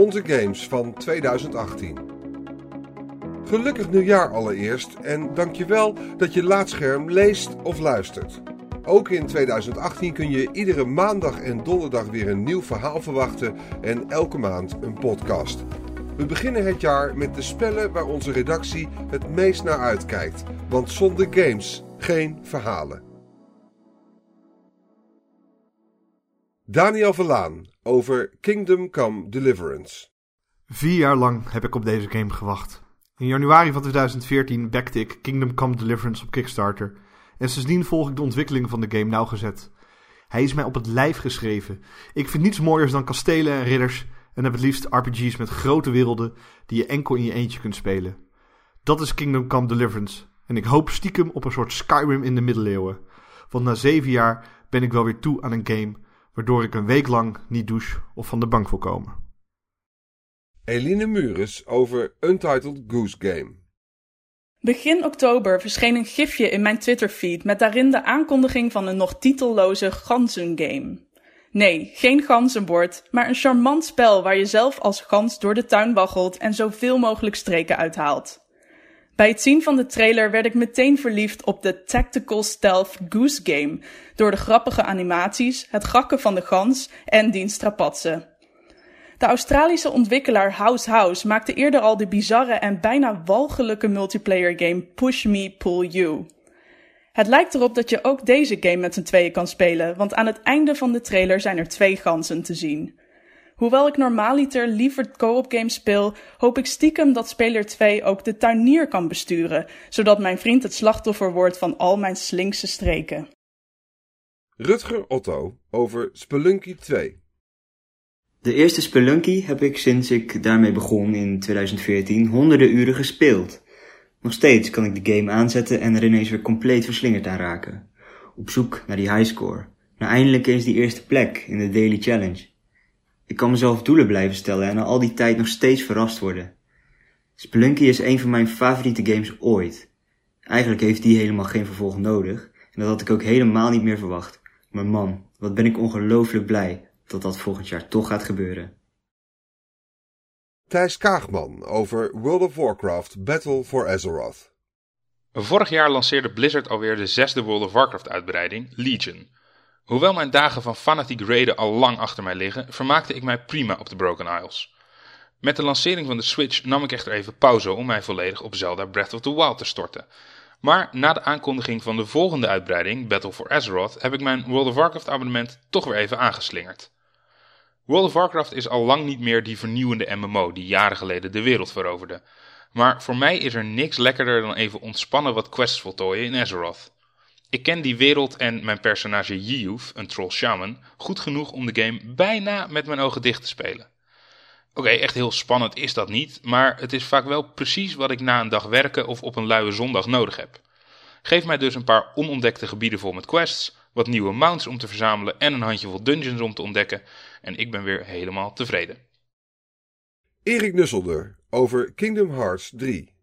onze games van 2018. Gelukkig nieuwjaar allereerst en dankjewel dat je Laatscherm leest of luistert. Ook in 2018 kun je iedere maandag en donderdag weer een nieuw verhaal verwachten en elke maand een podcast. We beginnen het jaar met de spellen waar onze redactie het meest naar uitkijkt, want zonder games geen verhalen. Daniel Verlaan over Kingdom Come Deliverance. Vier jaar lang heb ik op deze game gewacht. In januari van 2014 backte ik Kingdom Come Deliverance op Kickstarter. En sindsdien volg ik de ontwikkeling van de game nauwgezet. Hij is mij op het lijf geschreven. Ik vind niets mooiers dan kastelen en ridders. En heb het liefst RPG's met grote werelden die je enkel in je eentje kunt spelen. Dat is Kingdom Come Deliverance. En ik hoop stiekem op een soort Skyrim in de middeleeuwen. Want na zeven jaar ben ik wel weer toe aan een game waardoor ik een week lang niet douche of van de bank wil komen. Eline Mures over Untitled Goose Game. Begin oktober verscheen een gifje in mijn Twitterfeed met daarin de aankondiging van een nog titelloze ganzengame. Nee, geen ganzenbord, maar een charmant spel waar je zelf als gans door de tuin waggelt en zoveel mogelijk streken uithaalt. Bij het zien van de trailer werd ik meteen verliefd op de Tactical Stealth Goose Game, door de grappige animaties, het gakken van de gans en diens strapatsen. De Australische ontwikkelaar House House maakte eerder al de bizarre en bijna walgelijke multiplayer game Push Me Pull You. Het lijkt erop dat je ook deze game met z'n tweeën kan spelen, want aan het einde van de trailer zijn er twee ganzen te zien. Hoewel ik normaaliter liever co-op games speel, hoop ik stiekem dat speler 2 ook de tuinier kan besturen, zodat mijn vriend het slachtoffer wordt van al mijn slinkse streken. Rutger Otto over Spelunky 2. De eerste Spelunky heb ik sinds ik daarmee begon in 2014 honderden uren gespeeld. Nog steeds kan ik de game aanzetten en er ineens weer compleet verslingerd aan raken. Op zoek naar die highscore. Naar eindelijk eens die eerste plek in de Daily Challenge. Ik kan mezelf doelen blijven stellen en al die tijd nog steeds verrast worden. Spelunky is een van mijn favoriete games ooit. Eigenlijk heeft die helemaal geen vervolg nodig en dat had ik ook helemaal niet meer verwacht. Maar man, wat ben ik ongelooflijk blij dat dat volgend jaar toch gaat gebeuren. Thijs Kaagman over World of Warcraft Battle for Azeroth. Vorig jaar lanceerde Blizzard alweer de zesde World of Warcraft uitbreiding, Legion. Hoewel mijn dagen van fanatiek raiden al lang achter mij liggen, vermaakte ik mij prima op de Broken Isles. Met de lancering van de Switch nam ik echter even pauze om mij volledig op Zelda Breath of the Wild te storten. Maar na de aankondiging van de volgende uitbreiding, Battle for Azeroth, heb ik mijn World of Warcraft abonnement toch weer even aangeslingerd. World of Warcraft is al lang niet meer die vernieuwende MMO die jaren geleden de wereld veroverde. Maar voor mij is er niks lekkerder dan even ontspannen wat quests voltooien in Azeroth. Ik ken die wereld en mijn personage Yiyuv, een troll shaman, goed genoeg om de game bijna met mijn ogen dicht te spelen. Oké, echt heel spannend is dat niet, maar het is vaak wel precies wat ik na een dag werken of op een luie zondag nodig heb. Geef mij dus een paar onontdekte gebieden vol met quests, wat nieuwe mounts om te verzamelen en een handjevol dungeons om te ontdekken en ik ben weer helemaal tevreden. Erik Nusselder over Kingdom Hearts 3.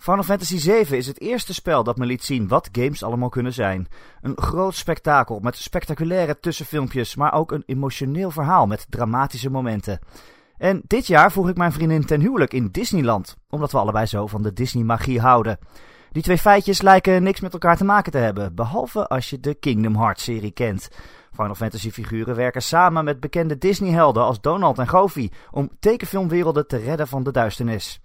Final Fantasy VII is het eerste spel dat me liet zien wat games allemaal kunnen zijn. Een groot spektakel met spectaculaire tussenfilmpjes, maar ook een emotioneel verhaal met dramatische momenten. En dit jaar vroeg ik mijn vriendin ten huwelijk in Disneyland, omdat we allebei zo van de Disney-magie houden. Die twee feitjes lijken niks met elkaar te maken te hebben, behalve als je de Kingdom Hearts-serie kent. Final Fantasy figuren werken samen met bekende Disney-helden als Donald en Goofy om tekenfilmwerelden te redden van de duisternis.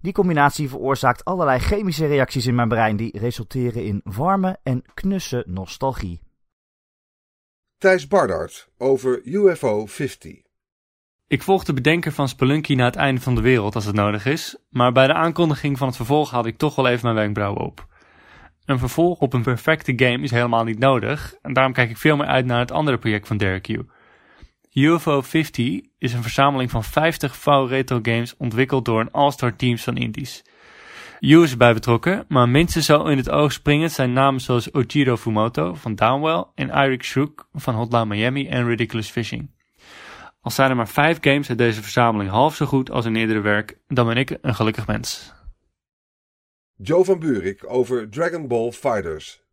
Die combinatie veroorzaakt allerlei chemische reacties in mijn brein die resulteren in warme en knusse nostalgie. Thijs Bardart over UFO 50. Ik volg de bedenker van Spelunky naar het einde van de wereld als het nodig is, maar bij de aankondiging van het vervolg had ik toch wel even mijn wenkbrauwen op. Een vervolg op een perfecte game is helemaal niet nodig en daarom kijk ik veel meer uit naar het andere project van Derek. UFO 50 is een verzameling van 50 VAU-retro games ontwikkeld door een all-star teams van indies. Yu is erbij betrokken, maar minstens zo in het oog springend zijn namen zoals Ojiro Fumoto van Downwell en Eric Shook van Hotline Miami en Ridiculous Fishing. Al zijn er maar 5 games uit deze verzameling half zo goed als in eerdere werk, dan ben ik een gelukkig mens. Joe van Buurik over Dragon Ball Fighters.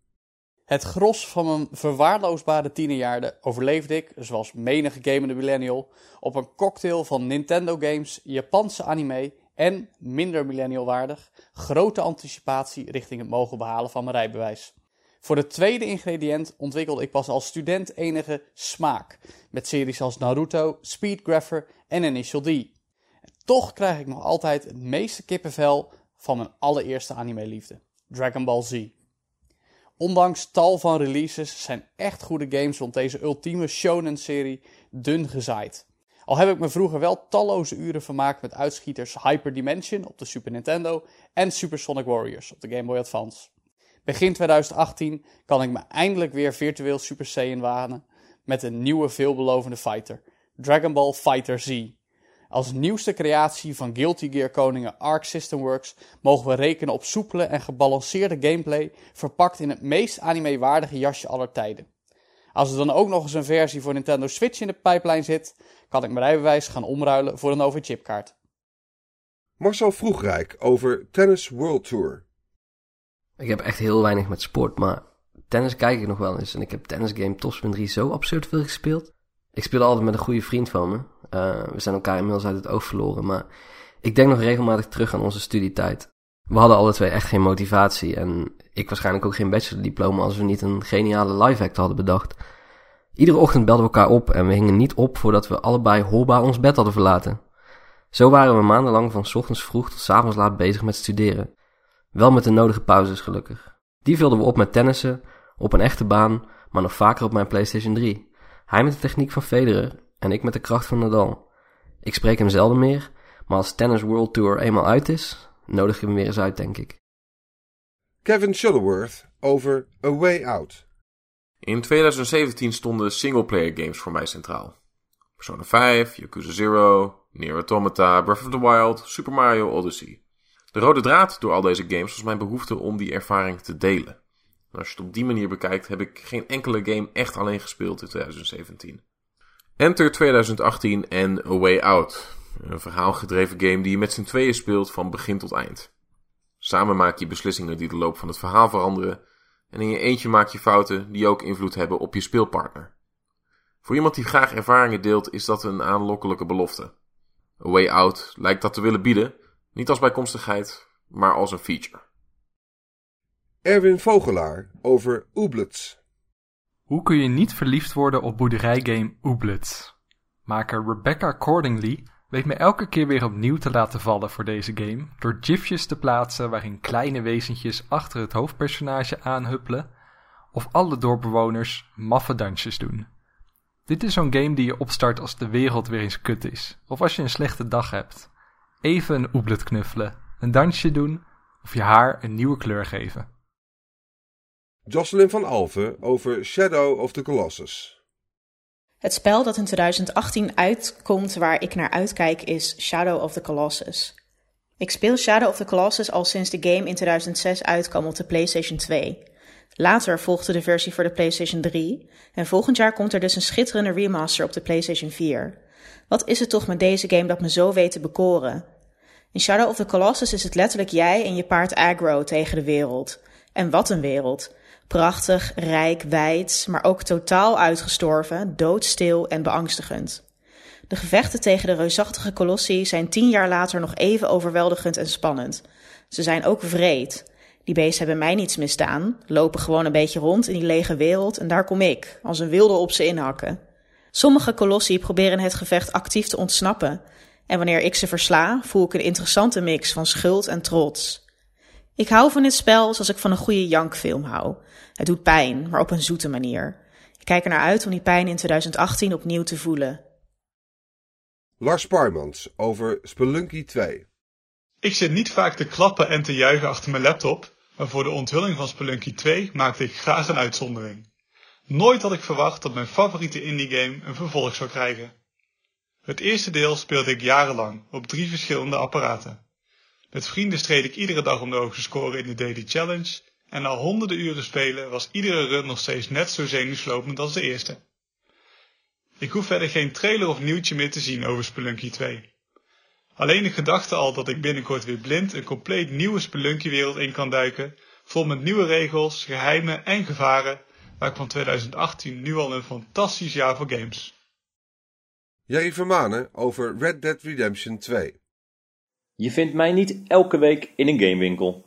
Het gros van mijn verwaarloosbare tienerjaren overleefde ik, zoals menige gamende millennial, op een cocktail van Nintendo games, Japanse anime en, minder millennial waardig, grote anticipatie richting het mogen behalen van mijn rijbewijs. Voor het tweede ingrediënt ontwikkelde ik pas als student enige smaak, met series als Naruto, Speedgrapher en Initial D. Toch krijg ik nog altijd het meeste kippenvel van mijn allereerste anime-liefde, Dragon Ball Z. Ondanks tal van releases zijn echt goede games rond deze ultieme shonen-serie dun gezaaid. Al heb ik me vroeger wel talloze uren vermaakt met uitschieters Hyper Dimension op de Super Nintendo en Super Sonic Warriors op de Game Boy Advance. Begin 2018 kan ik me eindelijk weer virtueel Super Saiyan wanen met een nieuwe veelbelovende fighter, Dragon Ball Fighter Z. Als nieuwste creatie van Guilty Gear koningen Arc System Works mogen we rekenen op soepele en gebalanceerde gameplay verpakt in het meest anime-waardige jasje aller tijden. Als er dan ook nog eens een versie voor Nintendo Switch in de pijplijn zit, kan ik mijn rijbewijs gaan omruilen voor een overchipkaart. Marcel Vroegrijk over Tennis World Tour. Ik heb echt heel weinig met sport, maar tennis kijk ik nog wel eens. En ik heb tennisgame Topspin 3 zo absurd veel gespeeld. Ik speel altijd met een goede vriend van me. Uh, we zijn elkaar inmiddels uit het oog verloren, maar ik denk nog regelmatig terug aan onze studietijd. We hadden alle twee echt geen motivatie en ik waarschijnlijk ook geen bachelordiploma als we niet een geniale live act hadden bedacht. Iedere ochtend belden we elkaar op en we hingen niet op voordat we allebei hoorbaar ons bed hadden verlaten. Zo waren we maandenlang van ochtends vroeg tot avonds laat bezig met studeren. Wel met de nodige pauzes gelukkig. Die vulden we op met tennissen, op een echte baan, maar nog vaker op mijn PlayStation 3. Hij met de techniek van Federer en ik met de kracht van Nadal. Ik spreek hem zelden meer, maar als Tennis World Tour eenmaal uit is, nodig je hem weer eens uit, denk ik. Kevin Shuttleworth over A Way Out. In 2017 stonden singleplayer games voor mij centraal. Persona 5, Yakuza Zero, Nier Automata, Breath of the Wild, Super Mario Odyssey. De rode draad door al deze games was mijn behoefte om die ervaring te delen. Als je het op die manier bekijkt, heb ik geen enkele game echt alleen gespeeld in 2017. Enter 2018 en A Way Out. Een verhaalgedreven game die je met z'n tweeën speelt van begin tot eind. Samen maak je beslissingen die de loop van het verhaal veranderen. En in je eentje maak je fouten die ook invloed hebben op je speelpartner. Voor iemand die graag ervaringen deelt, is dat een aanlokkelijke belofte. A Way Out lijkt dat te willen bieden, niet als bijkomstigheid, maar als een feature. Erwin Vogelaar over Ooblets. Hoe kun je niet verliefd worden op boerderijgame Ooblets? Maker Rebecca Cordingly weet me elke keer weer opnieuw te laten vallen voor deze game door gifjes te plaatsen waarin kleine wezentjes achter het hoofdpersonage aanhuppelen of alle doorbewoners maffe dansjes doen. Dit is zo'n game die je opstart als de wereld weer eens kut is of als je een slechte dag hebt. Even een oeblet knuffelen, een dansje doen of je haar een nieuwe kleur geven. Jocelyn van Alve over Shadow of the Colossus. Het spel dat in 2018 uitkomt waar ik naar uitkijk is Shadow of the Colossus. Ik speel Shadow of the Colossus al sinds de game in 2006 uitkwam op de PlayStation 2. Later volgde de versie voor de PlayStation 3 en volgend jaar komt er dus een schitterende remaster op de PlayStation 4. Wat is het toch met deze game dat me zo weet te bekoren? In Shadow of the Colossus is het letterlijk jij en je paard aggro tegen de wereld. En wat een wereld. Prachtig, rijk, wijd, maar ook totaal uitgestorven, doodstil en beangstigend. De gevechten tegen de reusachtige kolossi zijn tien jaar later nog even overweldigend en spannend. Ze zijn ook vreed. Die beesten hebben mij niets misdaan, lopen gewoon een beetje rond in die lege wereld en daar kom ik, als een wilde op ze inhakken. Sommige kolossi proberen het gevecht actief te ontsnappen, en wanneer ik ze versla, voel ik een interessante mix van schuld en trots. Ik hou van dit spel zoals ik van een goede jankfilm hou. Het doet pijn, maar op een zoete manier. Ik kijk er naar uit om die pijn in 2018 opnieuw te voelen. Lars Parmans over Spelunky 2. Ik zit niet vaak te klappen en te juichen achter mijn laptop, maar voor de onthulling van Spelunky 2 maakte ik graag een uitzondering. Nooit had ik verwacht dat mijn favoriete indie game een vervolg zou krijgen. Het eerste deel speelde ik jarenlang op drie verschillende apparaten. Met vrienden streed ik iedere dag om de hoogste score in de Daily Challenge en na honderden uren spelen was iedere run nog steeds net zo zenuwslopend als de eerste. Ik hoef verder geen trailer of nieuwtje meer te zien over Spelunky 2. Alleen de gedachte al dat ik binnenkort weer blind een compleet nieuwe Spelunky wereld in kan duiken, vol met nieuwe regels, geheimen en gevaren, maakt van 2018 nu al een fantastisch jaar voor games. Jerry Vermanen over Red Dead Redemption 2. Je vindt mij niet elke week in een gamewinkel.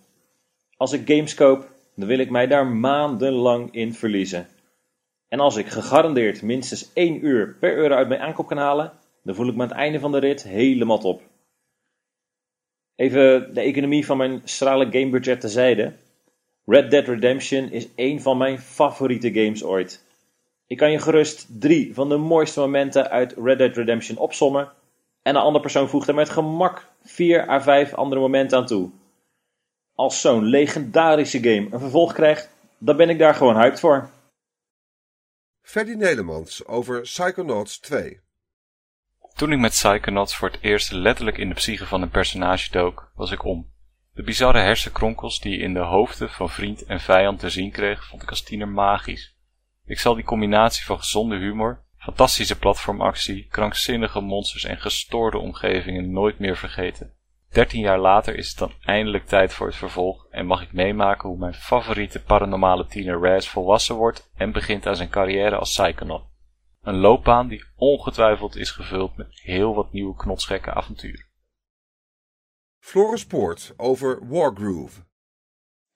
Als ik games koop, dan wil ik mij daar maandenlang in verliezen. En als ik gegarandeerd minstens 1 uur per euro uit mijn aankoop kan halen, dan voel ik me aan het einde van de rit helemaal top. Even de economie van mijn schrale gamebudget tezijde. Red Dead Redemption is een van mijn favoriete games ooit. Ik kan je gerust drie van de mooiste momenten uit Red Dead Redemption opsommen. En een andere persoon voegt er met gemak 4 à 5 andere momenten aan toe. Als zo'n legendarische game een vervolg krijgt, dan ben ik daar gewoon hyped voor. Freddy Nelemans over Psychonauts 2. Toen ik met Psychonauts voor het eerst letterlijk in de psyche van een personage dook, was ik om. De bizarre hersenkronkels die je in de hoofden van vriend en vijand te zien kreeg, vond ik als tiener magisch. Ik zal die combinatie van gezonde humor, fantastische platformactie, krankzinnige monsters en gestoorde omgevingen nooit meer vergeten. Dertien jaar later is het dan eindelijk tijd voor het vervolg en mag ik meemaken hoe mijn favoriete paranormale tiener Raz volwassen wordt en begint aan zijn carrière als psychonaut. Een loopbaan die ongetwijfeld is gevuld met heel wat nieuwe knotsgekke avonturen. Floris Poort over Wargroove.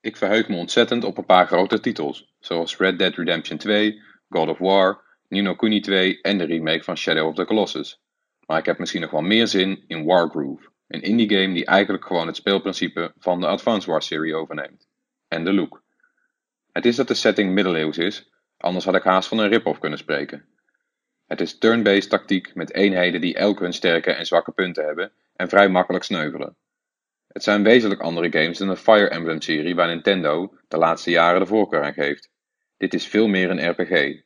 Ik verheug me ontzettend op een paar grote titels, zoals Red Dead Redemption 2, God of War, Nino Kuni 2 en de remake van Shadow of the Colossus. Maar ik heb misschien nog wel meer zin in Wargroove, een indie game die eigenlijk gewoon het speelprincipe van de Advance Wars serie overneemt. En de look. Het is dat de setting middeleeuws is, anders had ik haast van een rip-off kunnen spreken. Het is turn-based tactiek met eenheden die elk hun sterke en zwakke punten hebben en vrij makkelijk sneuvelen. Het zijn wezenlijk andere games dan de Fire Emblem-serie waar Nintendo de laatste jaren de voorkeur aan geeft. Dit is veel meer een RPG.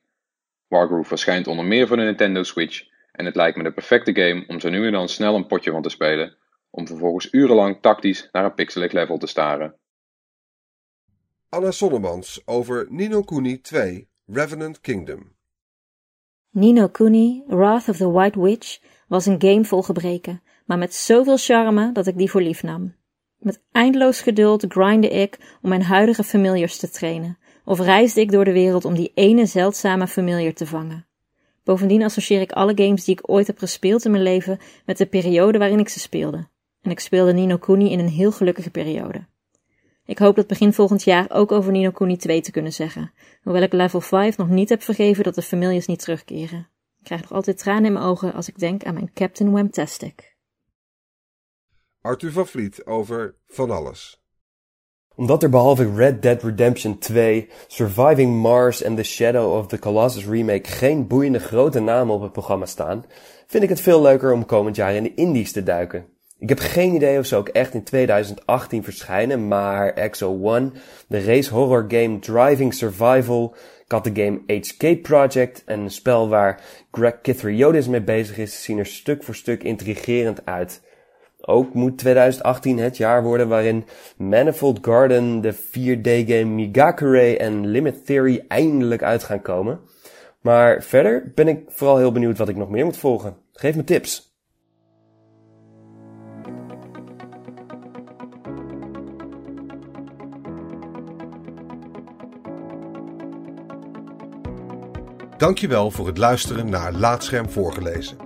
Wargroove verschijnt onder meer voor de Nintendo Switch en het lijkt me de perfecte game om zo nu en dan snel een potje van te spelen, om vervolgens urenlang tactisch naar een pixelig level te staren. Anna Sonnemans over Nino Kuni 2 Revenant Kingdom. Nino Kuni, Wrath of the White Witch, was een game vol gebreken, maar met zoveel charme dat ik die voor lief nam. Met eindeloos geduld grindde ik om mijn huidige familiars te trainen, of reisde ik door de wereld om die ene zeldzame familiar te vangen. Bovendien associeer ik alle games die ik ooit heb gespeeld in mijn leven met de periode waarin ik ze speelde. En ik speelde Nino Kuni in een heel gelukkige periode. Ik hoop dat begin volgend jaar ook over Nino Kuni 2 te kunnen zeggen, hoewel ik level 5 nog niet heb vergeven dat de familiars niet terugkeren. Ik krijg nog altijd tranen in mijn ogen als ik denk aan mijn Captain Wamtastic. Arthur van Vliet over Van Alles. Omdat er behalve Red Dead Redemption 2, Surviving Mars en The Shadow of the Colossus remake geen boeiende grote namen op het programma staan, vind ik het veel leuker om komend jaar in de indies te duiken. Ik heb geen idee of ze ook echt in 2018 verschijnen, maar Exo One, de race horror game Driving Survival, ik de game Escape Project, een spel waar Greg Kithriotis mee bezig is, zien er stuk voor stuk intrigerend uit. Ook moet 2018 het jaar worden waarin Manifold Garden, de 4D-game Migakure en Limit Theory eindelijk uit gaan komen. Maar verder ben ik vooral heel benieuwd wat ik nog meer moet volgen. Geef me tips. Dankjewel voor het luisteren naar Laatscherm voorgelezen.